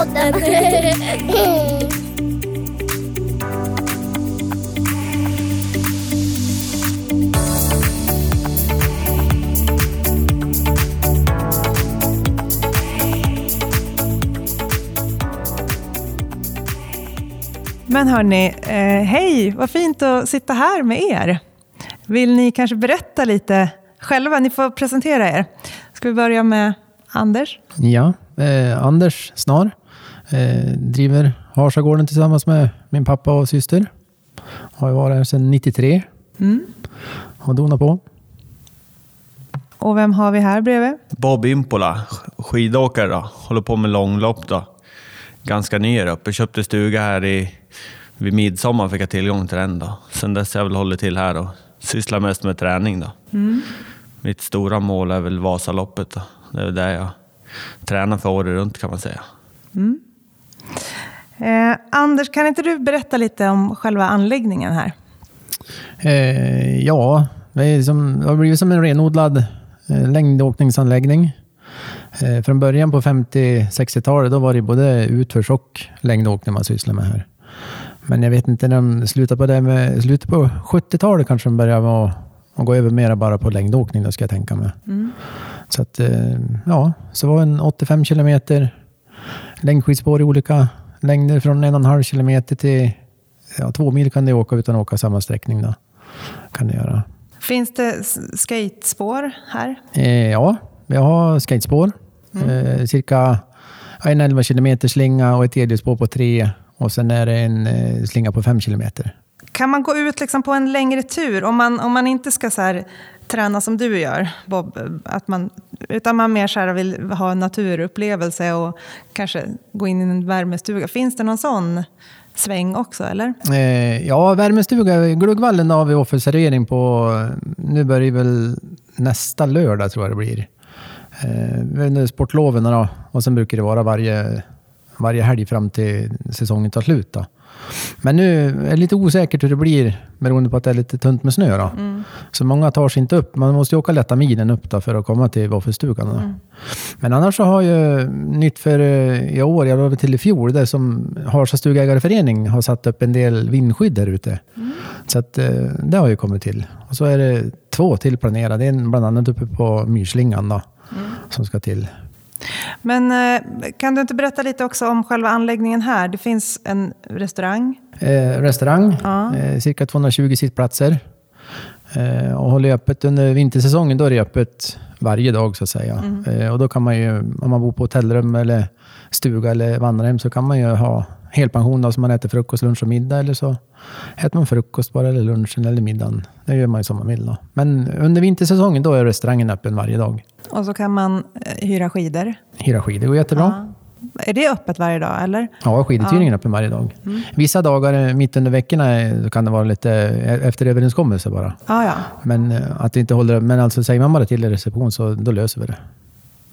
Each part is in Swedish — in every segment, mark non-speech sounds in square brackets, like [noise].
Bobbypodden. Men hörni, eh, hej! Vad fint att sitta här med er. Vill ni kanske berätta lite själva? Ni får presentera er. Ska vi börja med Anders? Ja, eh, Anders Snar. Eh, driver Harsagården tillsammans med min pappa och syster. Har ju varit här sedan 93. Mm. Och donat på. Och vem har vi här bredvid? Bob Impola, skidåkare då. Håller på med långlopp då. Ganska ny här uppe. Köpte stuga här i, vid midsommar fick jag tillgång till den då. Sen dess har jag väl hållit till här och sysslar mest med träning då. Mitt stora mål är väl Vasaloppet då. Det är väl det jag tränar för året runt kan man säga. Eh, Anders, kan inte du berätta lite om själva anläggningen här? Eh, ja, det, som, det har blivit som en renodlad eh, längdåkningsanläggning. Eh, från början på 50-60-talet då var det både utförs och längdåkning man sysslade med här. Men jag vet inte när de slutade på det med, slutet på 70-talet kanske de började med att, gå över mera bara på längdåkning då ska jag tänka mig. Så att, eh, ja, så var en 85 kilometer längdskidspår i olika längder från en och en halv kilometer till ja, två mil kan du åka utan att åka samma sträckning. Då. Kan du göra. Finns det skatespår här? Eh, ja, vi har skatespår. Eh, cirka en 11 kilometer slinga och ett elljusspår på tre. Och sen är det en eh, slinga på fem kilometer. Kan man gå ut liksom på en längre tur om man, om man inte ska så här, träna som du gör, Bob? Att man, utan man mer så här vill ha en naturupplevelse och kanske gå in i en värmestuga. Finns det någon sån sväng också, eller? Eh, ja, värmestuga. Gluggvallen har vi offerservering på. Nu börjar det väl nästa lördag tror jag det blir. Eh, under sportloven då. Och sen brukar det vara varje, varje helg fram till säsongen tar slut. Då. Men nu är det lite osäkert hur det blir beroende på att det är lite tunt med snö. Då. Så många tar sig inte upp. Man måste ju åka lätta milen upp då för att komma till våffelstugan. Då. Men annars så har ju nytt för eh, i år, jag var till i fjol, där som Harsa stugägareförening har satt upp en del vindskydd där ute. Så att eh, det har ju kommit till. Och så är det två till planerade, en bland annat uppe på Myrslingan då, som ska till. Men eh, kan du inte berätta lite också om själva anläggningen här? Det finns en restaurang. Eh, restaurang, Ja. eh, cirka 220 sittplatser. Eh, och håller öppet under vintersäsongen, då är det öppet varje dag så att säga. Eh, och då kan man ju, om man bor på hotellrum eller stuga eller vandrarhem så kan man ju ha helpension då, så man äter frukost, lunch och middag. Eller så äter man frukost bara, eller lunchen eller middagen. Det gör man ju som man vill. Då. Men under vintersäsongen då är restaurangen öppen varje dag. Och så kan man eh, hyra skidor. Hyra skidor går jättebra. Ja. Är det öppet varje dag, eller? Ja, skiduthyrningen är öppen varje dag. Vissa dagar eh, mitt under veckorna eh, kan det vara lite efter överenskommelse bara. Ja, ja. Men att det inte håller, men alltså säger man bara till i reception så då löser vi det.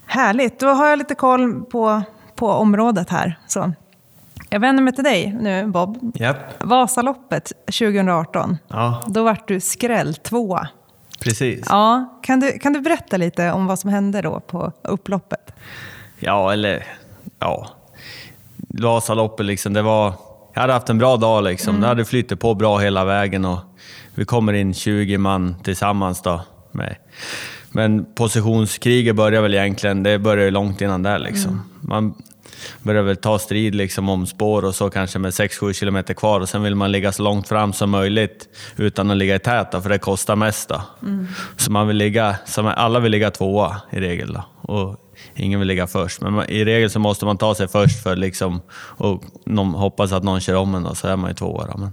Härligt, då har jag lite koll på, på området här. Så. Jag vänder mig till dig nu, Bob. Japp. Vasaloppet 2018. Ja, Då vart du skräll tvåa. precis. Ja, kan, du, kan du berätta lite om vad som hände då på upploppet? Ja, eller ja. Vasaloppet liksom, det var... Jag hade haft en bra dag liksom. Det hade flyttat på bra hela vägen och vi kommer in 20 man tillsammans då. Med. Men positionskriget börjar väl egentligen, det börjar ju långt innan där liksom. Man börjar väl ta strid liksom om spår och så kanske med 6-7 kilometer kvar och sen vill man ligga så långt fram som möjligt utan att ligga i tät då, för det kostar mest då. Så man vill ligga, alla vill ligga tvåa i regel då. Och ingen vill ligga först. Men man, i regel så måste man ta sig först för liksom, och någon, hoppas att någon kör om en då, så är man ju tvåa. Då. Men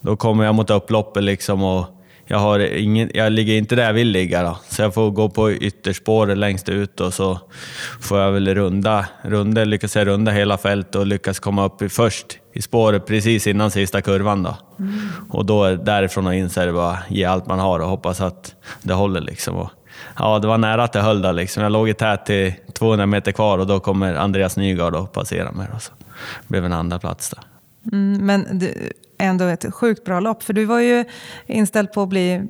då kommer jag mot upploppet liksom och jag, har ingen, jag ligger inte där jag vill ligga. Då. Så jag får gå på ytterspåret längst ut och så får jag väl runda, runda lyckas jag runda hela fältet och lyckas komma upp i, först i spåret precis innan sista kurvan. Då. Och då därifrån och in så är det bara ge allt man har och hoppas att det håller. Liksom. Och, ja, det var nära att det höll där. Liksom. Jag låg i tät till 200 meter kvar och då kommer Andreas Nygard och passerar mig. Då, så blev en andra plats där. Mm, men ändå ett sjukt bra lopp, för du var ju inställd på att bli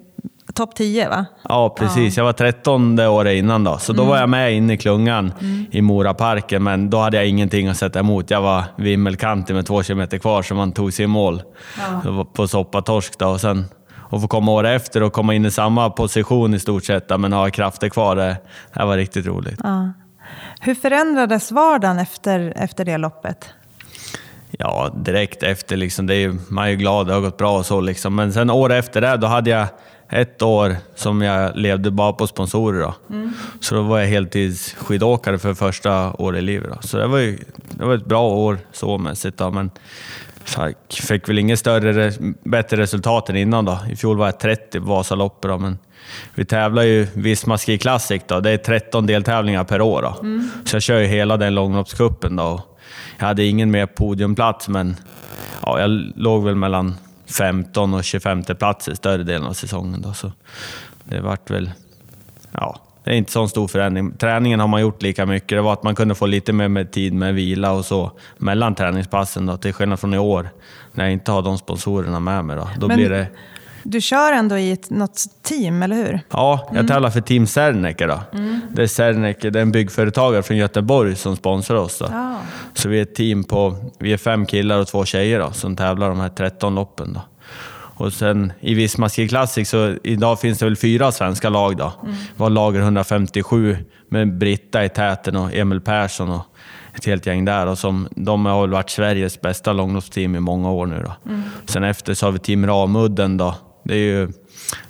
topp 10 va? Ja, precis. Jag var 13 året innan då, så då var jag med inne i klungan i Moraparken, men då hade jag ingenting att sätta emot. Jag var vimmelkantig med två kilometer kvar, så man tog sig i mål ja. på soppatorsk. Då, och sen och få komma året efter och komma in i samma position i stort sett, men ha krafter kvar, det, det var riktigt roligt. Ja. Hur förändrades vardagen efter, efter det loppet? Ja, direkt efter. Liksom, det är man är ju glad, det har gått bra och så. Liksom. Men sen året efter det, då hade jag ett år som jag levde bara på sponsorer. Då. Mm. Så då var jag heltidsskidåkare för första året i livet. Då. Så det var, ju, det var ett bra år så mässigt. Då. Men jag fick väl inget större, bättre resultat än innan. Då. I fjol var jag 30 på Vasaloppet, då, men vi tävlar ju Visma Ski Classic. Då. Det är 13 deltävlingar per år. Då. Mm. Så jag kör ju hela den långloppscupen. Jag hade ingen mer podiumplats, men ja, jag låg väl mellan 15 och 25 plats i större delen av säsongen. Då, så det vart väl... Ja, det är inte så stor förändring. Träningen har man gjort lika mycket. Det var att man kunde få lite mer med tid med vila och så mellan träningspassen. Då, till skillnad från i år när jag inte har de sponsorerna med mig. Då, då Men blir det... Du kör ändå i ett, något team, eller hur? Ja, jag mm. tävlar för Team Serneke. Då. Mm. Det är Serneke, det är en byggföretagare från Göteborg som sponsrar oss. Då. Ja. Så vi är ett team på vi är fem killar och två tjejer då, som tävlar de här 13 loppen. Då. Och sen i Visma Ski Classic så idag finns det väl fyra svenska lag. Då. Mm. Vi har lager 157 med Britta i täten och Emil Persson och ett helt gäng där. Och som, de har väl varit Sveriges bästa långloppsteam i många år nu. Då. Mm. Sen efter så har vi Team Ramudden. Då. Det är ju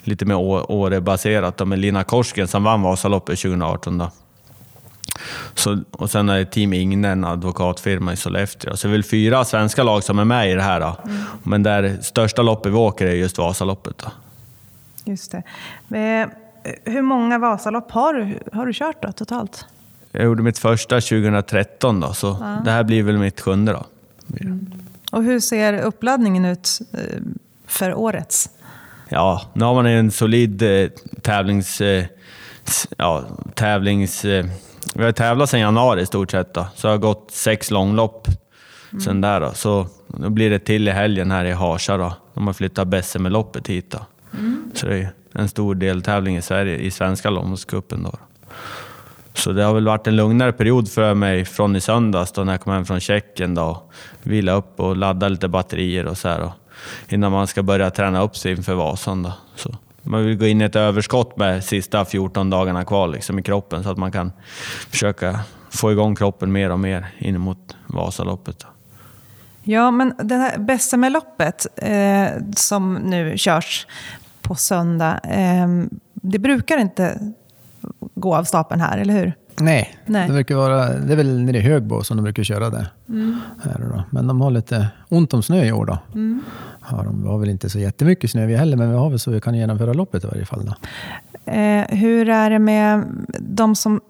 lite mer Åre-baserat med Lina Korsgen som vann Vasaloppet 2018. Då. Så, och sen är det Team Igne, en advokatfirma i Sollefteå. Så det är väl fyra svenska lag som är med i det här. Då. Mm. Men det största loppet vi åker är just Vasaloppet. Då. Just det. Eh, hur många Vasalopp har du, har du kört då, totalt? Jag gjorde mitt första 2013, då, så ja. det här blir väl mitt sjunde. Då. Mm. Och hur ser uppladdningen ut eh, för årets? Ja, nu har man en solid eh, tävlings... Eh, ja, tävlings eh, vi har tävlat sedan januari i stort sett. Då. Så det har gått sex långlopp mm. sen där. Då. Så då blir det till i helgen här i Harsa. Då. De har flyttat bessemerloppet hit. Då. Mm. Så det är en stor deltävling i Sverige, i svenska långloppscupen. Då. Så det har väl varit en lugnare period för mig från i söndags då när jag kom hem från Tjeckien. Då. Vila upp och ladda lite batterier och så här. Då. Innan man ska börja träna upp sig inför Vasan. Då. Så man vill gå in i ett överskott med sista 14 dagarna kvar liksom, i kroppen så att man kan försöka få igång kroppen mer och mer in mot Vasaloppet. Ja, men det här Bessemerloppet eh, som nu körs på söndag, eh, det brukar inte gå av stapeln här, eller hur? Nej, Nej. Det, brukar vara, det är väl nere i Högbo som de brukar köra det. Mm. Här då. Men de har lite ont om snö i år. Då. Mm. Ja, de har väl inte så jättemycket snö vi heller, men vi har väl så vi kan genomföra loppet i varje fall. Då. Eh, hur är det med de som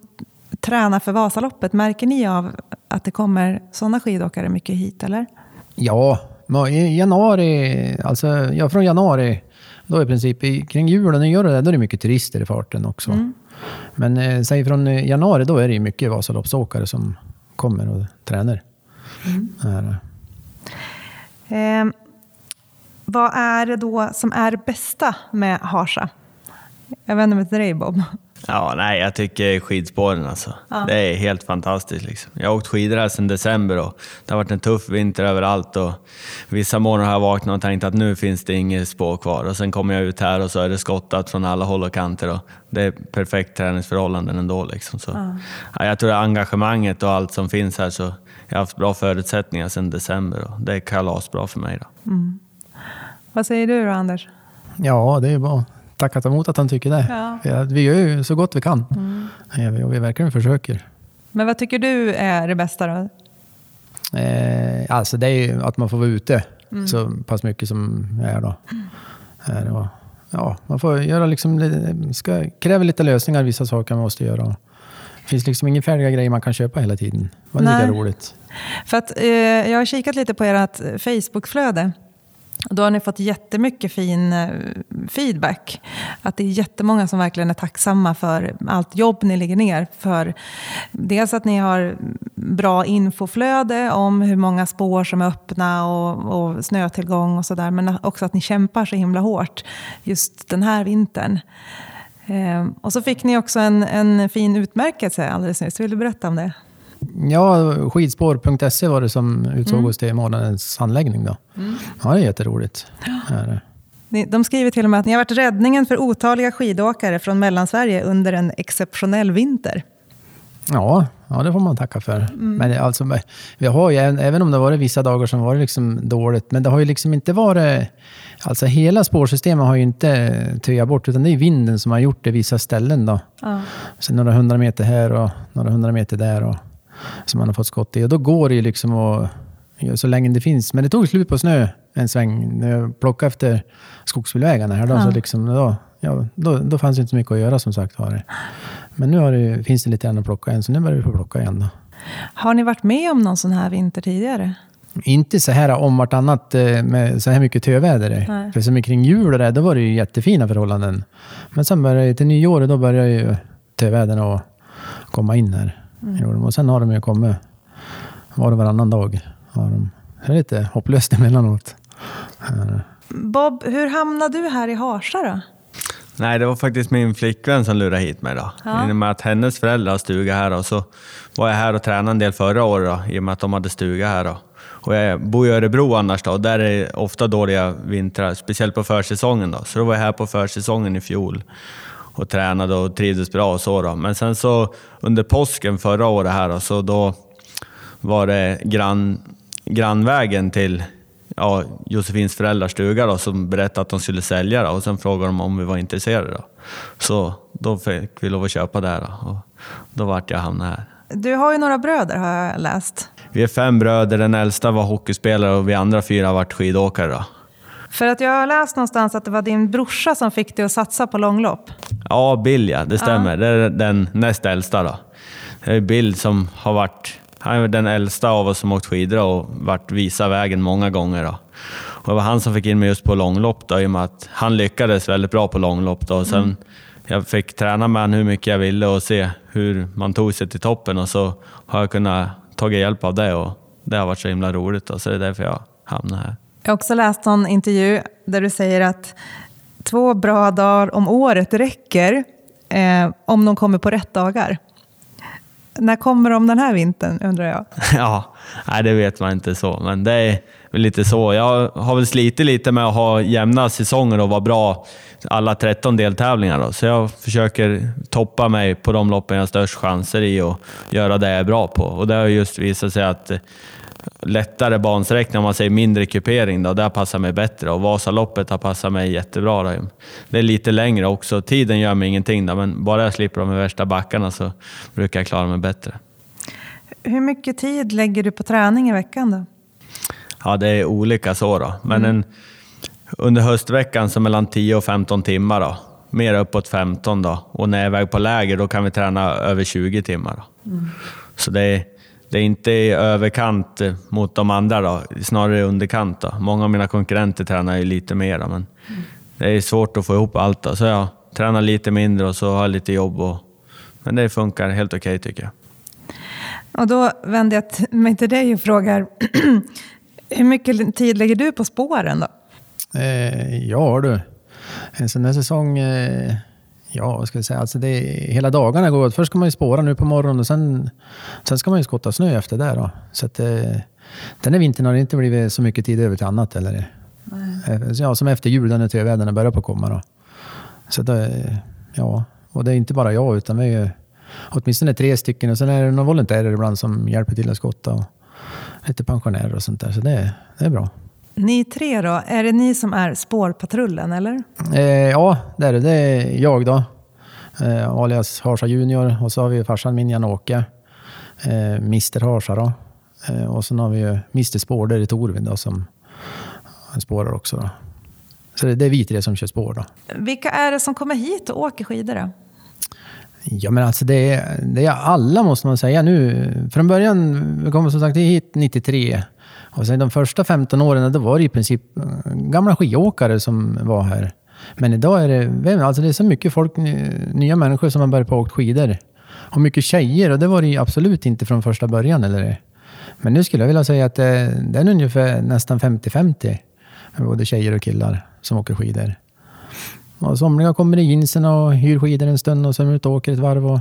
tränar för Vasaloppet? Märker ni av att det kommer sådana skidåkare mycket hit, eller? Ja, i januari, alltså ja, från januari, då i princip kring när gör det, då är det mycket turister i farten också. Mm. Men eh, säg från januari, då är det mycket Vasaloppsåkare som kommer och tränar. Mm. Eh, vad är det då som är det bästa med Harsa? Jag vänder mig till dig Bob. Ja, nej, jag tycker skidspåren alltså. Ja. Det är helt fantastiskt. Liksom. Jag har åkt skidor här sedan december och det har varit en tuff vinter överallt. Och vissa morgnar har jag vaknat och tänkt att nu finns det inget spår kvar. Och sen kommer jag ut här och så är det skottat från alla håll och kanter. Och det är perfekt träningsförhållanden ändå. Liksom. Så, ja. Ja, jag tror att engagemanget och allt som finns här, så jag har haft bra förutsättningar sedan december och det är kalasbra för mig. Då. Mm. Vad säger du då, Anders? Ja, det är bara tacka emot att han tycker det. Ja. Vi gör ju så gott vi kan. Mm. Ja, vi, verkligen försöker. Men vad tycker du är det bästa då? Eh, alltså det är ju att man får vara ute mm. så pass mycket som jag är då. Mm. Är ja, man får göra liksom, ska, kräver lite lösningar vissa saker man måste göra. Det finns liksom ingen färdiga grejer man kan köpa hela tiden. Det var lika roligt. För att, eh, jag har kikat lite på ert Facebookflöde. Då har ni fått jättemycket fin, eh, feedback. Att det är jättemånga som verkligen är tacksamma för allt jobb ni lägger ner. För dels att ni har bra infoflöde om hur många spår som är öppna och, och snötillgång och sådär. Men också att ni kämpar så himla hårt just den här vintern. Eh, och så fick ni också en, en fin utmärkelse alldeles nyss. Vill du berätta om det? Ja, skidspår.se var det som utsåg mm. oss till månadens anläggning. Då. Mm. Ja, det är jätteroligt. Ja. De skriver till och med att ni har varit räddningen för otaliga skidåkare från Mellansverige under en exceptionell vinter. Ja, ja det får man tacka för. Mm. Men alltså, vi har ju, även om det varit vissa dagar som varit liksom dåligt, men det har ju liksom inte varit... Alltså hela spårsystemet har ju inte töjat bort, utan det är vinden som har gjort det vissa ställen. Då. Ja. Så några hundra meter här och några hundra meter där. Och, som man har fått skott i. Och då går det ju liksom att... Så länge det finns. Men det tog slut på snö en sväng. När jag plockade efter skogsbilvägarna här. Då, ja. så liksom, då, ja, då, då fanns det inte så mycket att göra som sagt var. Men nu det, finns det lite grann att plocka igen, så nu börjar vi få plocka igen. Då. Har ni varit med om någon sån här vinter tidigare? Inte så här om vartannat eh, med så här mycket töväder. För som kring jul och det, då var det ju jättefina förhållanden. Men sen började till nyår, då började ju tövädern att komma in här. Mm. Och sen har de ju kommit var och varannan dag. Har de. Det är lite hopplöst [laughs] emellanåt. Bob, hur hamnade du här i Harsa då? Nej, det var faktiskt min flickvän som lurade hit mig. Då. Ja. I och med att hennes föräldrar har stuga här. Och så var jag här och tränade en del förra året då, i och med att de hade stuga här. Då. Och jag bor i Örebro annars då, och där är det ofta dåliga vintrar, speciellt på försäsongen. Då. Så då var jag här på försäsongen i fjol och tränade och trivdes bra och så. Då. Men sen så under påsken förra året här då, så då var det grann, grannvägen till ja, Josefins föräldrars stuga då, som berättade att de skulle sälja då, och sen frågade de om vi var intresserade. Då. Så då fick vi lov att köpa där då, och då vart jag hamnade här. Du har ju några bröder har jag läst. Vi är fem bröder, den äldsta var hockeyspelare och vi andra fyra har varit skidåkare. Då. För att jag har läst någonstans att det var din brorsa som fick dig att satsa på långlopp. Ja, Bill ja, det stämmer. Ja. Det är den näst äldsta då. Det är Bill som har varit han är den äldsta av oss som åkt skidor och varit visa vägen många gånger. Då. Och det var han som fick in mig just på långlopp då, i och med att han lyckades väldigt bra på långlopp. Då. Och sen, mm. Jag fick träna med honom hur mycket jag ville och se hur man tog sig till toppen och så har jag kunnat ta hjälp av det och det har varit så himla roligt. Då, så det är därför jag hamnade här. Jag har också läst någon intervju där du säger att två bra dagar om året räcker eh, om de kommer på rätt dagar. När kommer de den här vintern undrar jag? [laughs] Ja, nej, det vet man inte så, men det är väl lite så. Jag har väl slitit lite med att ha jämna säsonger och vara bra alla 13 deltävlingar. Då. Så jag försöker toppa mig på de loppen jag har störst chanser i och göra det jag är bra på. Och det har just visat sig att lättare bansträckning, om man säger mindre kupering, då, det passar mig bättre. Och Vasaloppet har passat mig jättebra. Då. Det är lite längre också. Tiden gör mig ingenting, då, men bara jag slipper de värsta backarna så brukar jag klara mig bättre. Hur mycket tid lägger du på träning i veckan då? Ja, det är olika så då. Men mm. en, under höstveckan så mellan 10 och 15 timmar. Då. Mer uppåt 15 då. Och när jag är iväg på läger då kan vi träna över 20 timmar. Mm. Så det är det är inte i överkant mot de andra, då, snarare underkant. Då. Många av mina konkurrenter tränar ju lite mer, men mm. det är svårt att få ihop allt. Då. Så jag tränar lite mindre och så har jag lite jobb. Och, men det funkar helt okej okay, tycker jag. Och då vänder jag mig till dig och frågar, [clears throat] hur mycket tid lägger du på spåren då? Eh, ja du, en sån här säsong eh, Ja, vad ska jag säga? Alltså det, hela dagarna går åt. Först ska man ju spåra nu på morgonen och sen, sen ska man ju skotta snö efter det. Då. Så att, eh, den här vintern har det inte blivit så mycket tid över till annat. Eller, eh, ja, som efter jul när töväderna börjar på komma. Då. Så det, ja, och det är inte bara jag, utan vi är åtminstone tre stycken. Och sen är det några volontärer ibland som hjälper till att skotta. Och lite pensionärer och sånt där. Så det, det är bra. Ni tre då, är det ni som är spårpatrullen eller? Eh, ja, det är det. Det är jag då. Eh, alias Harsa Junior. Och så har vi farsan min Jan-Åke. Eh, Mr Harsa då. Eh, och sen har vi ju Mr Spår, det är Torvin då som spårar också. Då. Så det, det är vi tre som kör spår då. Vilka är det som kommer hit och åker skidor då? Ja, men alltså det är, det är alla måste man säga nu. Från början, vi kom som sagt hit 93. Och sen de första 15 åren, då var det i princip eh, gamla skidåkare som var här. Men idag är det, alltså det är så mycket folk, nya människor som har börjat på åkt skidor. Och mycket tjejer och det var det ju absolut inte från första början. Eller? Men nu skulle jag vilja säga att det, det är ungefär nästan 50-50. Både tjejer och killar som åker skidor. Och somliga kommer i jeansen och hyr skidor en stund och sen ut och åker ett varv. Och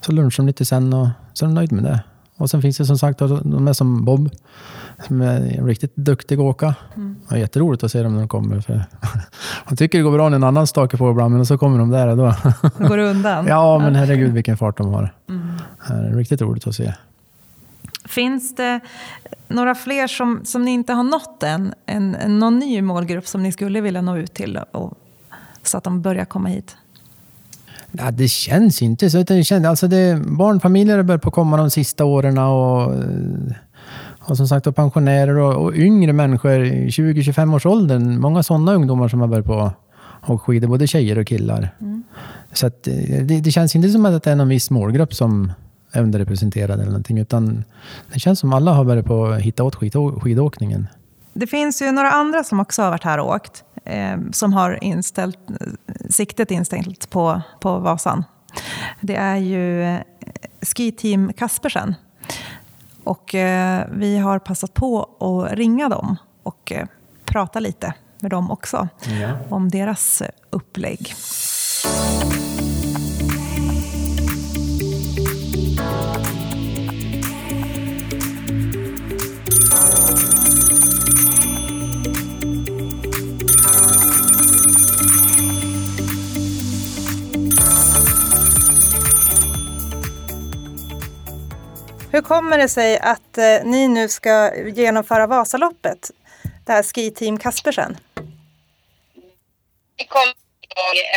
så lunchar de lite sen och så är de nöjda med det. Och sen finns det som sagt de är som Bob, som är riktigt duktig åka. Mm. Det är jätteroligt att se dem när de kommer. För [laughs] man tycker det går bra när en annan stakar på ibland, men så kommer de där och då... Går det undan? [laughs] ja, men herregud vilken fart de har. Mm. Det är riktigt roligt att se. Finns det några fler som, som ni inte har nått än? En, en, någon ny målgrupp som ni skulle vilja nå ut till och, så att de börjar komma hit? Ja, det känns inte så. Det känns, alltså det, barnfamiljer har börjat på komma de sista åren och, och som sagt och pensionärer och, och yngre människor i 20-25 års åldern. Många sådana ungdomar som har börjat på och skidor, både tjejer och killar. Mm. Så att, det, det, känns inte som att det är någon viss målgrupp som är underrepresenterad eller någonting, utan det känns som alla har börjat på att hitta åt skidåkningen. Det finns ju några andra som också har varit här och åkt, eh, som har inställt, siktet inställt på, på Vasan. Det är ju eh, Ski Team Kaspersen. Och eh, vi har passat på att ringa dem och eh, prata lite med dem också ja. om deras upplägg. Hur kommer det sig att eh, ni nu ska genomföra Vasaloppet, det här Ski Team Kaspersen? Det kom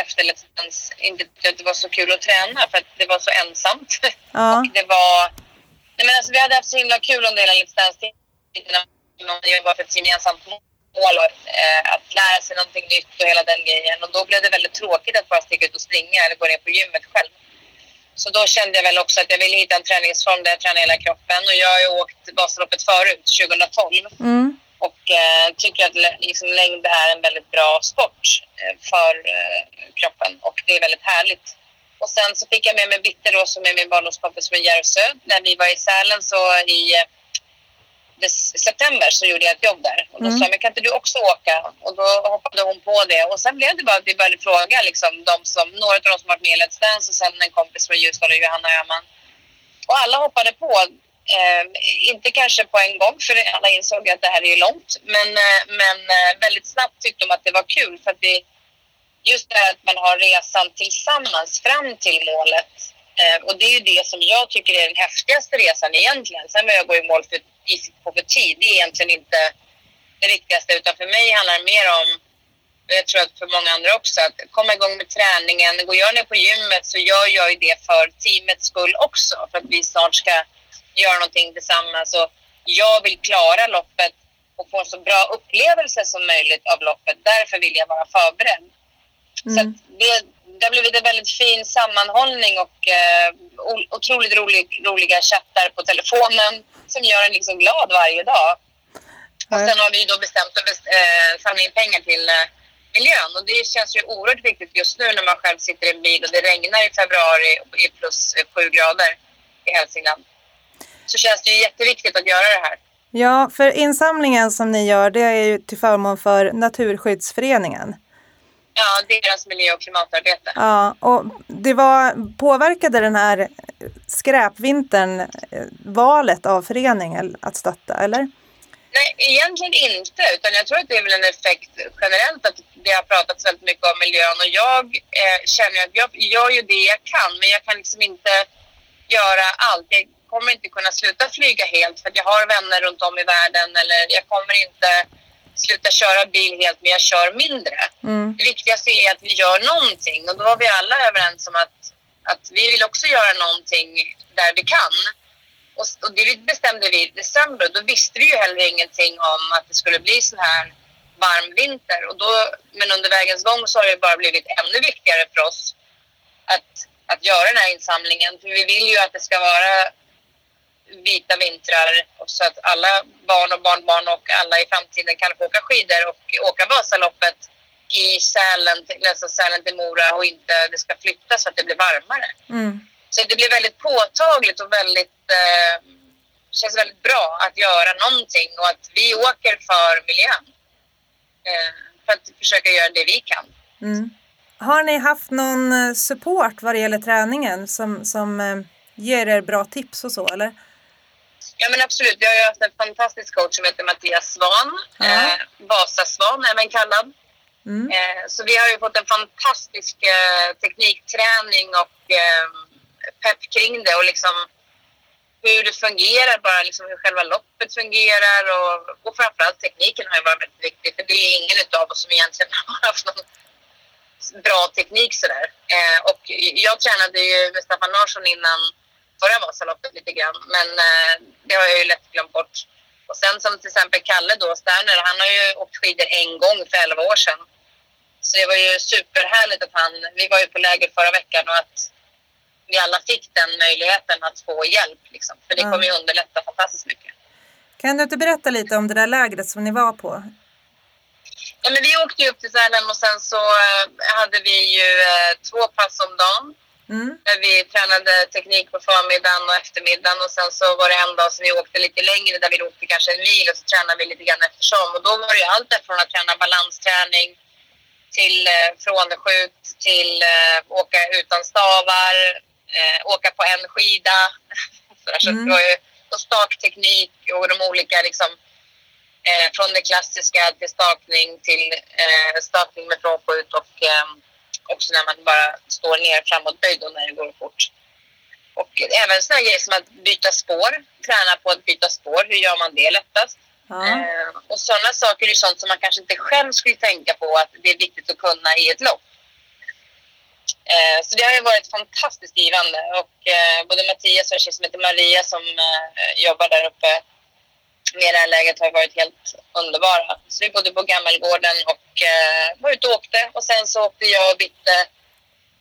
efter Let's Dance, inte att det var så kul att träna för att det var så ensamt. Ja. [laughs] Och det var... Nej men alltså, vi hade haft så himla kul under hela Let's Dance-tiden. Man jobbar för ett gemensamt mål och eh, att lära sig någonting nytt och hela den grejen. Och då blev det väldigt tråkigt att bara stiga ut och springa eller gå ner på gymmet själv. Så då kände jag väl också att jag ville hitta en träningsform där jag tränar hela kroppen. Och jag har ju åkt Vasaloppet förut, 2012. Mm. Och eh, tycker att liksom, längd är en väldigt bra sport eh, för eh, kroppen. Och det är väldigt härligt. Och sen så fick jag med mig Bitte då, som är min barndomskompis från Järvsö. När vi var i Sälen så i eh, september så gjorde jag ett jobb där. Och då mm. sa men kan inte du också åka? Och då hoppade hon på det. Och sen blev det bara att vi började fråga liksom, de som, några av de som varit med i Let's Dance och sen en kompis från Ljusdal och Johanna Öhman. Och alla hoppade på. Eh, inte kanske på en gång, för alla insåg att det här är långt. Men, eh, men eh, väldigt snabbt tyckte de att det var kul. För att det, just det här att man har resan tillsammans fram till målet. Eh, och det är ju det som jag tycker är den häftigaste resan egentligen. Sen vad jag går i mål för på för tid, det är egentligen inte det viktigaste. Utan för mig handlar det mer om, och jag tror att för många andra också, att komma igång med träningen. Går jag ner på gymmet så gör jag ju det för teamets skull också. För att vi snart ska göra någonting tillsammans. Och jag vill klara loppet och få en så bra upplevelse som möjligt av loppet. Därför vill jag vara förberedd. Mm. Så det, det har blivit en väldigt fin sammanhållning och eh, otroligt rolig, roliga chattar på telefonen som gör en liksom glad varje dag. Och sen har vi då bestämt att best, eh, samla in pengar till eh, miljön och det känns ju oerhört viktigt just nu när man själv sitter i en bil och det regnar i februari i plus sju grader i Hälsingland. Så känns det ju jätteviktigt att göra det här. Ja, för insamlingen som ni gör det är ju till förmån för Naturskyddsföreningen. Ja, deras miljö och klimatarbete. Ja, och det var, påverkade den här skräpvintern eh, valet av föreningen att stötta, eller? Nej, egentligen inte. Utan jag tror att det är väl en effekt generellt att det har pratats väldigt mycket om miljön och jag eh, känner att jag gör ju det jag kan men jag kan liksom inte göra allt. Jag kommer inte kunna sluta flyga helt för att jag har vänner runt om i världen eller jag kommer inte sluta köra bil helt, men jag kör mindre. Mm. Det viktigaste är att vi gör någonting och då var vi alla överens om att, att vi vill också göra någonting där vi kan. Och, och det bestämde vi i december. Då visste vi ju heller ingenting om att det skulle bli sån här varm vinter. Och då, men under vägens gång så har det bara blivit ännu viktigare för oss att, att göra den här insamlingen. För vi vill ju att det ska vara vita vintrar så att alla barn och barnbarn och alla i framtiden kan få åka skidor och åka Vasaloppet i Sälen, alltså Sälen till Mora och inte det ska flyttas så att det blir varmare. Mm. Så det blir väldigt påtagligt och väldigt, eh, känns väldigt bra att göra någonting och att vi åker för miljön. Eh, för att försöka göra det vi kan. Mm. Har ni haft någon eh, support vad det gäller träningen som, som eh, ger er bra tips och så eller? Ja men absolut, vi har ju haft en fantastisk coach som heter Mattias Svan, Ja. eh, Vasasvan även kallad. Mm. Eh, så vi har ju fått en fantastisk eh, teknikträning och eh, pepp kring det och liksom hur det fungerar, bara liksom hur själva loppet fungerar och, och framförallt tekniken har ju varit väldigt viktig för det är ingen av oss som egentligen [laughs] har haft någon bra teknik sådär. Eh, och jag tränade ju med Staffan Larsson innan förra Vasaloppet lite grann men eh, det har jag ju lätt glömt bort. Och sen som till exempel Kalle då, Sterner, han har ju åkt skidor en gång för 11 år sedan. Så det var ju superhärligt att han, vi var ju på läger förra veckan och att vi alla fick den möjligheten att få hjälp liksom. För det kommer ju underlätta fantastiskt mycket. Kan du inte berätta lite om det där lägret som ni var på? Ja, men vi åkte ju upp till Sälen och sen så eh, hade vi ju eh, två pass om dagen. Mm. Där vi tränade teknik på förmiddagen och eftermiddagen och sen så var det en dag som vi åkte lite längre där vi åkte kanske en mil och så tränade vi lite grann eftersom. Och då var det ju allt från att träna balansträning till eh, frånskjut till eh, åka utan stavar, eh, åka på en skida. [laughs] så där, så Mm. det var ju och stakteknik och de olika liksom eh, från det klassiska till stakning till eh, stakning med frånskjut och eh, också när man bara står ner framåtböjd och när det går fort. Och även sådana grejer som att byta spår, träna på att byta spår. Hur gör man det lättast? Eh, och sådana saker är ju sånt som man kanske inte själv skulle tänka på att det är viktigt att kunna i ett lopp. Eh, så det har ju varit fantastiskt givande och eh, både Mattias och en tjej som heter Maria som jobbar där uppe Mera-läget har varit helt underbara. Så vi bodde på Gammelgården och eh, var ute och åkte och sen så åkte jag och Bitte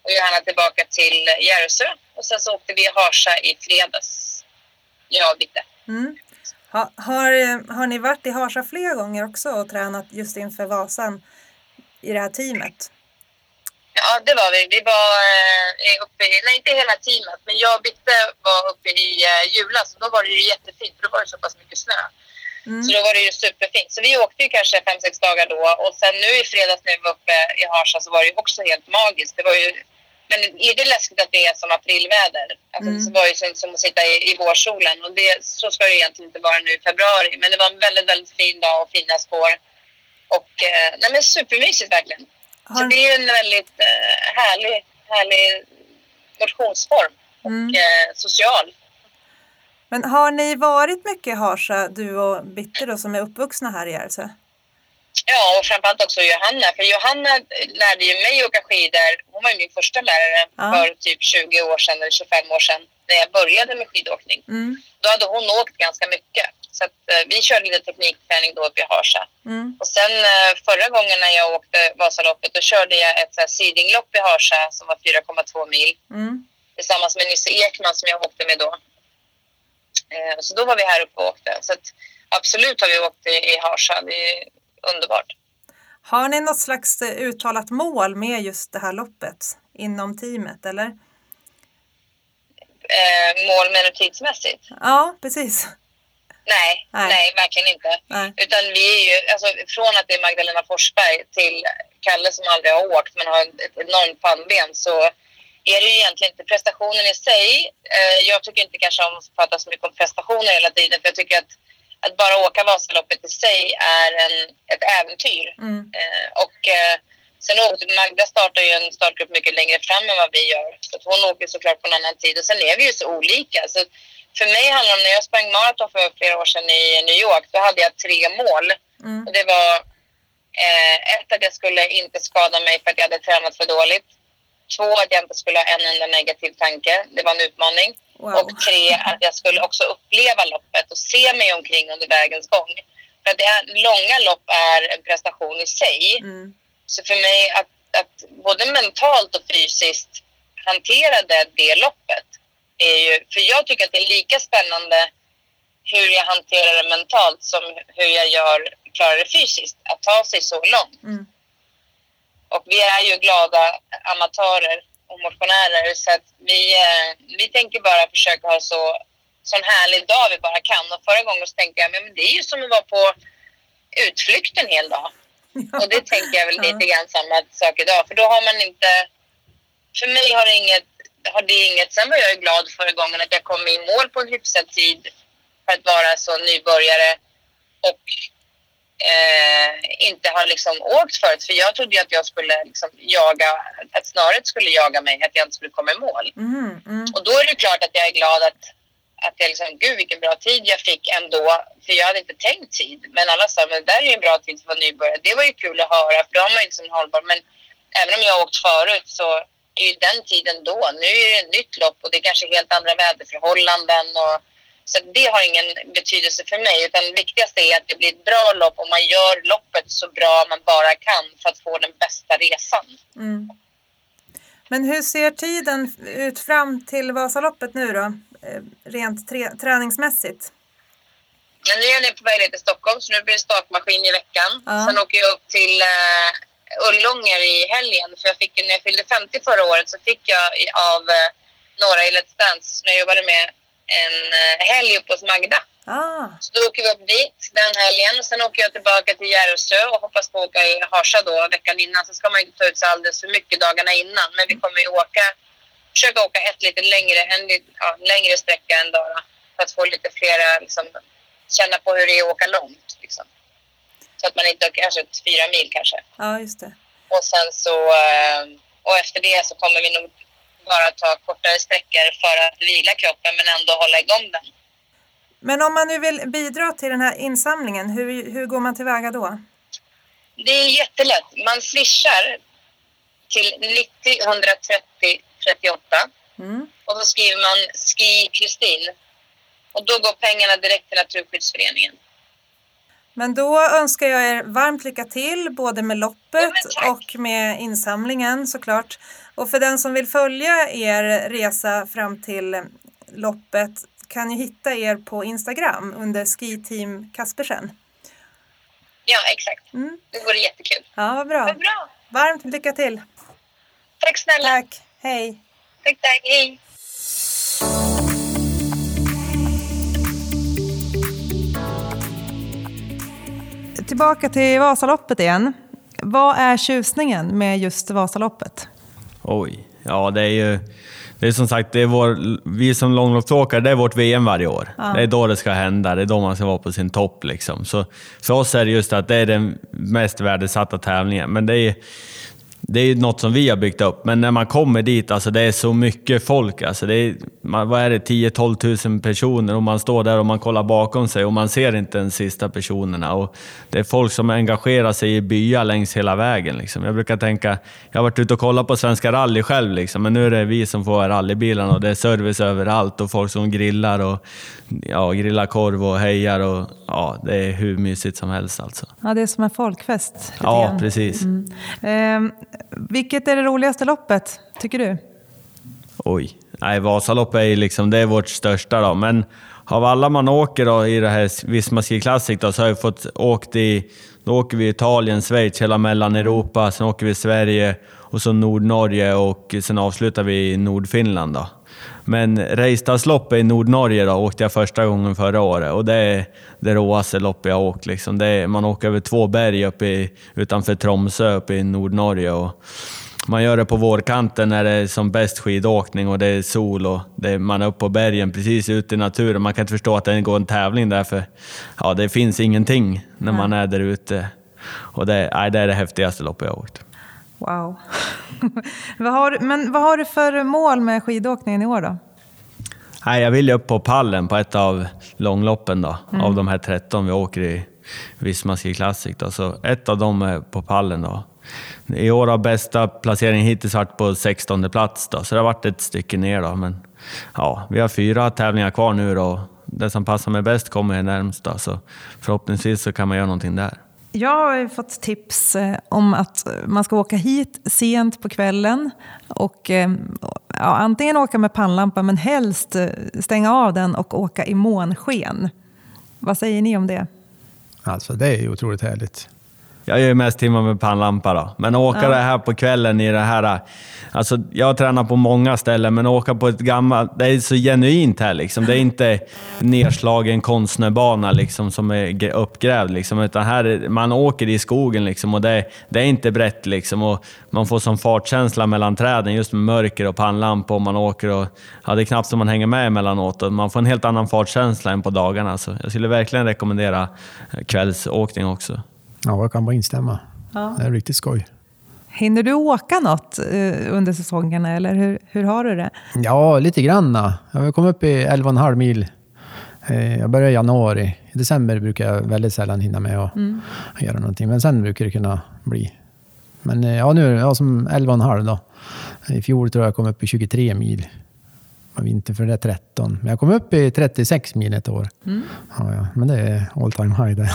och Johanna tillbaka till Järvsö och sen så åkte vi i Harsa i fredags. Jag och Bitte. Mm. Ha, har, eh, har ni varit i Harsa flera gånger också och tränat just inför Vasan i det här teamet? Ja, det var vi. Vi var eh, uppe i, nej inte hela teamet, men jag och Bitte var uppe i eh, julas och då var det ju jättefint för då var det så pass mycket snö. Mm. Så då var det ju superfint. Så vi åkte ju kanske fem sex dagar då och sen nu i fredags när vi var uppe i Harsa så var det ju också helt magiskt. Det var ju men lite läskigt att det är som aprilväder. Alltså, Mm. Det var ju som, som att sitta i, i vårsolen och det, så ska det egentligen inte vara nu i februari. Men det var en väldigt, väldigt fin dag och fina spår. Och eh, nej men supermysigt verkligen. Så det är ju en väldigt eh, härlig, härlig motionsform och Mm. eh, social. men har ni varit mycket i Harsa, du och Bitte då, som är uppvuxna här i Järvsö? Ja, och framförallt också Johanna. För Johanna lärde ju mig åka skidor. Hon var ju min första lärare Ja. för typ 20 år sedan eller 25 år sedan när jag började med skidåkning. Mm. Då hade hon åkt ganska mycket. Så att, eh, vi körde lite teknikträning då uppe i Harsa. Mm. Och sen eh, förra gången när jag åkte Vasaloppet då körde jag ett så här seedinglopp i Harsa som var 4,2 mil Mm. tillsammans med Nisse Ekman som jag åkte med då. Eh, så då var vi här uppe och åkte. Så att, absolut har vi åkt i, i Harsa. Det är underbart. Har ni något slags eh, uttalat mål med just det här loppet inom teamet eller? Eh, mål men tidsmässigt? Ja, precis. Nej, Nej. nej, verkligen inte. Nej. Utan vi är ju, alltså, från att det är Magdalena Forsberg till Kalle som aldrig har åkt men har ett enormt pannben så är det ju egentligen inte prestationen i sig. Eh, jag tycker inte kanske om att prata så mycket om prestationer hela tiden för jag tycker att, att bara åka Vasaloppet i sig är en, ett äventyr. Mm. Eh, och eh, sen åkte Magda startar ju en startgrupp mycket längre fram än vad vi gör. Så hon åker såklart på en annan tid och sen är vi ju så olika. Så för mig handlar det om, när jag sprang maraton för flera år sedan i New York, då hade jag tre mål. Mm. Och det var eh, ett att jag skulle inte skada mig för att jag hade tränat för dåligt. Två att jag inte skulle ha en enda negativ tanke. Det var en utmaning. Wow. Och tre att jag skulle också uppleva loppet och se mig omkring under vägens gång. För att det är, långa lopp är en prestation i sig. Mm. Så för mig att, att både mentalt och fysiskt hantera det, det loppet är ju, för jag tycker att det är lika spännande hur jag hanterar det mentalt som hur jag gör, klarar det fysiskt. Att ta sig så långt. Mm. Och vi är ju glada amatörer och motionärer så att vi, eh, vi tänker bara försöka ha så sån härlig dag vi bara kan. Och förra gången så tänkte jag, men det är ju som att vara på utflykt en hel dag. [laughs] Och det tänker jag väl lite grann samma sak idag. För då har man inte... För mig har det inget... Har det inget sen var jag glad förra gången att jag kom i mål på en hyfsad tid för att vara så nybörjare och eh, inte har liksom åkt förut. För jag trodde ju att jag skulle liksom jaga, att snöret skulle jaga mig, att jag inte skulle komma i mål. Mm, mm. Och då är det klart att jag är glad att, att jag liksom, gud vilken bra tid jag fick ändå. För jag hade inte tänkt tid. Men alla sa, men det där är ju en bra tid för att vara nybörjare. Det var ju kul att höra, för då har man ju liksom hållbar. Men även om jag har åkt förut så är ju den tiden då. Nu är det ett nytt lopp och det är kanske helt andra väderförhållanden. Och, så det har ingen betydelse för mig. Utan det viktigaste är att det blir ett bra lopp och man gör loppet så bra man bara kan för att få den bästa resan. Mm. Men hur ser tiden ut fram till Vasaloppet nu då? Eh, Rent trä träningsmässigt? Men nu är jag på väg ner till Stockholm så nu blir det startmaskin i veckan. Ja. Sen åker jag upp till uh, Ullånger i helgen. För jag fick, när jag fyllde 50 förra året så fick jag av uh, några i Let's Dance när jag jobbade med en uh, helg uppe hos Magda. Ah, Så då åker vi upp dit den helgen. Sen åker jag tillbaka till Järvsö och hoppas på att åka i Harsa då veckan innan. Så ska man inte ta ut sig alldeles för mycket dagarna innan. Men vi kommer ju åka, försöka åka ett lite längre, en ja, längre sträcka än dag. då. För att få lite flera, liksom, känna på hur det är att åka långt. Liksom. Så att man inte åker kanske fyra mil kanske. ja, just det. Och sen så, eh, och efter det så kommer vi nog bara ta kortare sträckor för att vila kroppen men ändå hålla igång den. Men om man nu vill bidra till den här insamlingen, hur, hur går man tillväga då? Det är jättelätt. Man swishar till 90 130 38 Mm. och då skriver man Ski Kristin. Och då går pengarna direkt till Naturskyddsföreningen. Men då önskar jag er varmt lycka till både med loppet Ja, och med insamlingen såklart. Och för den som vill följa er resa fram till loppet kan ju hitta er på Instagram under Ski Team Kaspersen. Ja, exakt. Mm. Det vore jättekul. Ja, vad bra. Vad bra. Varmt lycka till. Tack snälla. Tack. Hej. Tack, tack. Hej. Tillbaka till Vasaloppet igen. Vad är tjusningen med just Vasaloppet? Oj, ja det är ju... Det är som sagt, det är vår, vi som långloppsåkare, det är vårt VM varje år. Det är då det ska hända, det är då man ska vara på sin topp. Liksom. Så för oss är det just att det är den mest värdesatta tävlingen. Men det är, det är ju något som vi har byggt upp. Men när man kommer dit, alltså det är så mycket folk. Alltså det är, man, vad är det, 10-12 000 personer och man står där och man kollar bakom sig och man ser inte de sista personerna. Och det är folk som engagerar sig i byar längs hela vägen. Liksom. Jag brukar tänka, jag har varit ute och kollat på Svenska rally själv, liksom, men nu är det vi som får rallybilarna och det är service överallt och folk som grillar och ja, grillar korv och hejar. Och, ja, det är hur mysigt som helst alltså. Ja, det är som en folkfest. Ja, grann. precis. Ehm, vilket är det roligaste loppet, tycker du? Oj. Nej, Vasaloppet är ju liksom, det är vårt största då. Men av alla man åker då i det här Visma Ski Classic då, så har jag fått åkt i... Då åker vi Italien, Schweiz, hela Mellaneuropa. Sen åker vi Sverige och så Nordnorge och sen avslutar vi i Nordfinland då. Men Reistalsloppet i Nordnorge då, åkte jag första gången förra året och det är det råaste loppet jag åkt. Liksom. Är, man åker över två berg uppe i, utanför Tromsö uppe i Nordnorge. Och man gör det på vårkanten när det är som bäst skidåkning och det är sol och är, man är uppe på bergen precis ute i naturen. Man kan inte förstå att det går en tävling där för ja, det finns ingenting när man är där ute. Och det, nej, det är det häftigaste loppet jag har åkt. Wow. [laughs] vad har, men vad har du för mål med skidåkningen i år då? Nej, jag vill ju upp på pallen på ett av långloppen då, av de här 13 vi åker i Visma Ski Classic. Då. Så ett av dem är på pallen då. I år har bästa placeringen hittills varit på 16 plats då, så det har varit ett stycke ner då. Men ja, vi har fyra tävlingar kvar nu då. Det som passar mig bäst kommer närmst då, så förhoppningsvis så kan man göra någonting där. Jag har fått tips eh, om att man ska åka hit sent på kvällen och eh, ja, antingen åka med pannlampa men helst eh, stänga av den och åka i månsken. Vad säger ni om det? Alltså det är ju otroligt härligt jag gör mest timmar med pannlampa då. Men åka Ja. det här på kvällen i det här... Alltså, jag tränar på många ställen, men åka på ett gammalt... Det är så genuint här liksom. Det är inte nedslagen konstnärbana liksom, som är gr- uppgrävd. Liksom, utan här, är- man åker i skogen liksom, och det, det är inte brett. Liksom, och man får sån fartkänsla mellan träden, just med mörker och pannlampa och man åker. Och, ja, det är knappt som man hänger med emellanåt. Och man får en helt annan fartkänsla än på dagarna. Så jag skulle verkligen rekommendera kvällsåkning också. Ja, jag kan bara instämma. Ja. Det är riktigt skoj. Hinner du åka något eh, under säsongerna eller hur, hur har du det? Ja, lite granna. Jag har kommit upp i 11,5 mil. Eh, Jag börjar i januari. I december brukar jag väldigt sällan hinna med att göra någonting. Men sen brukar det kunna bli. Men eh, ja, nu ja, som 11,5 då. I fjol tror jag jag kom upp i 23 mil. Och vinter för det är 13. Men jag kom upp i 36 mil ett år. Ja, ja. Men det är all time high det.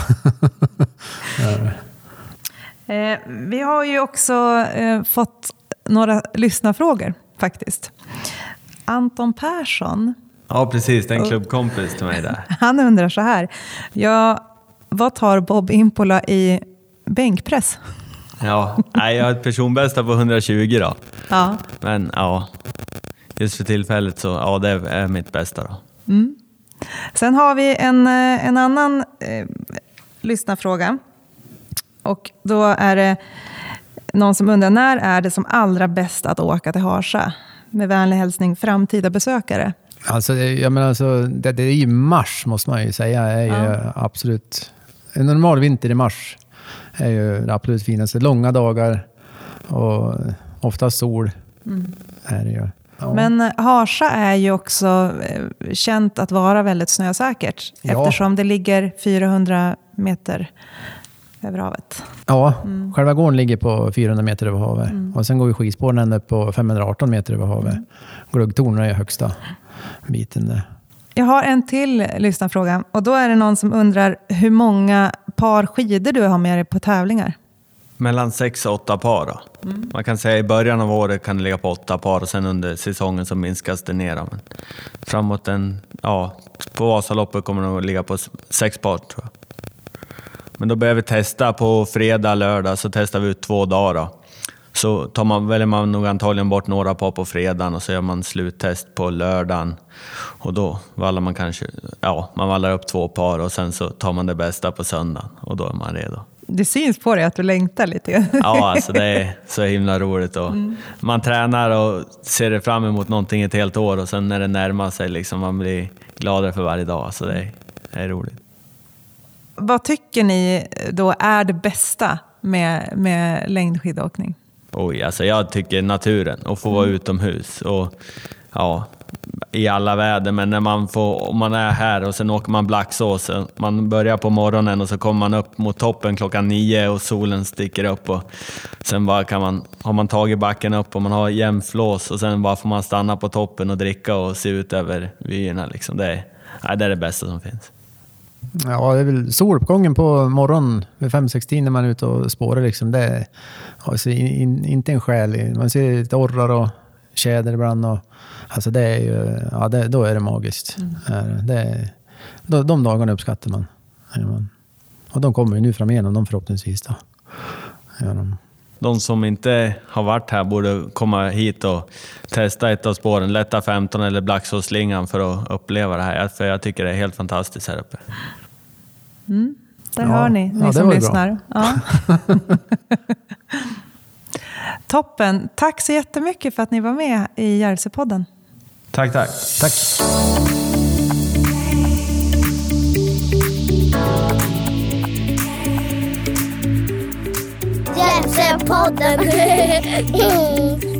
[laughs] Eh, vi har ju också eh, fått några lyssnarfrågor faktiskt. Anton Persson, Ja, precis. Det är en klubbkompis till mig där. [laughs] han undrar så här. Ja, vad tar Bob Impola i bänkpress? Ja, nej, jag har ett personbästa på 120 då. Ja. Men ja, just för tillfället så ja, det är mitt bästa då. Sen har vi en, eh, en annan eh, lyssnarfråga. Och då är det någon som undrar, när är det som allra bäst att åka till Harsa? Med vänlig hälsning framtida besökare. Alltså, det- jag menar, alltså, det, det är ju mars, måste man ju säga. är ju absolut... En normal vinter i mars är ju det absolut finaste. Långa dagar och ofta sol. Är det ju. Ja. Men eh, Harsa är ju också eh, känt att vara väldigt snösäkert. Ja. Eftersom det ligger 400 meter över havet. ja, själva gården ligger på 400 meter över havet. Och sen går ju skidspåren ända upp på 518 meter över havet. Glöggtornen är högsta biten där. Jag har en till lyssnarfråga. Och då är det någon som undrar hur många par skidor du har med dig på tävlingar. Mellan sex och åtta par då. Man kan säga i början av året kan det ligga på åtta par och sen under säsongen så minskas det ner. Men framåt en, ja, på Vasaloppet kommer det nog ligga på sex par tror jag. Men då börjar vi testa på fredag, lördag, så testar vi ut två dagar. Då. Så tar man, väljer man nog antagligen bort några par på fredagen och så gör man sluttest på lördagen. Och då vallar man kanske, ja, man vallar upp två par och sen så tar man det bästa på söndagen och då är man redo. Det syns på dig att du längtar lite. Ja, [laughs] alltså det är så himla roligt. Och Man tränar och ser fram emot någonting ett helt år och sen när det närmar sig, liksom, man blir gladare för varje dag. Så det är, det är roligt. Vad tycker ni då är det bästa med, med längdskidåkning? Oj, alltså jag tycker naturen och få vara utomhus. Och, ja, i alla väder, men när man får, om man är här och sen åker man Blacksås, eh, man börjar på morgonen och så kommer man upp mot toppen klockan nio och solen sticker upp och sen bara kan man, har man tagit backen upp och man har jämflås och sen bara får man stanna på toppen och dricka och se ut över vyerna. Liksom. Det, är, nej, det är det bästa som finns. Ja, det är väl soluppgången på morgonen vid 5-6 när man är ute och spårar. Liksom. Det är alltså, in, in, inte en själ. Man ser lite orrar och tjäder ibland. Och, alltså det är ju, ja, det, då är det magiskt. Är det. Det är, de, de dagarna uppskattar man. Och de kommer ju nu framigenom, de förhoppningsvis. Då. Gör de. De som inte har varit här borde komma hit och testa ett av spåren, Lätta 15 eller Blacksåsslingan för att uppleva det här. För jag tycker det är helt fantastiskt här uppe. Där Ja, hör ni, ni ja, det som lyssnar. [laughs] [laughs] Toppen. Tack så jättemycket för att ni var med i Järvsöpodden. Tack, tack. Tack! Hjälpsepodden! [laughs]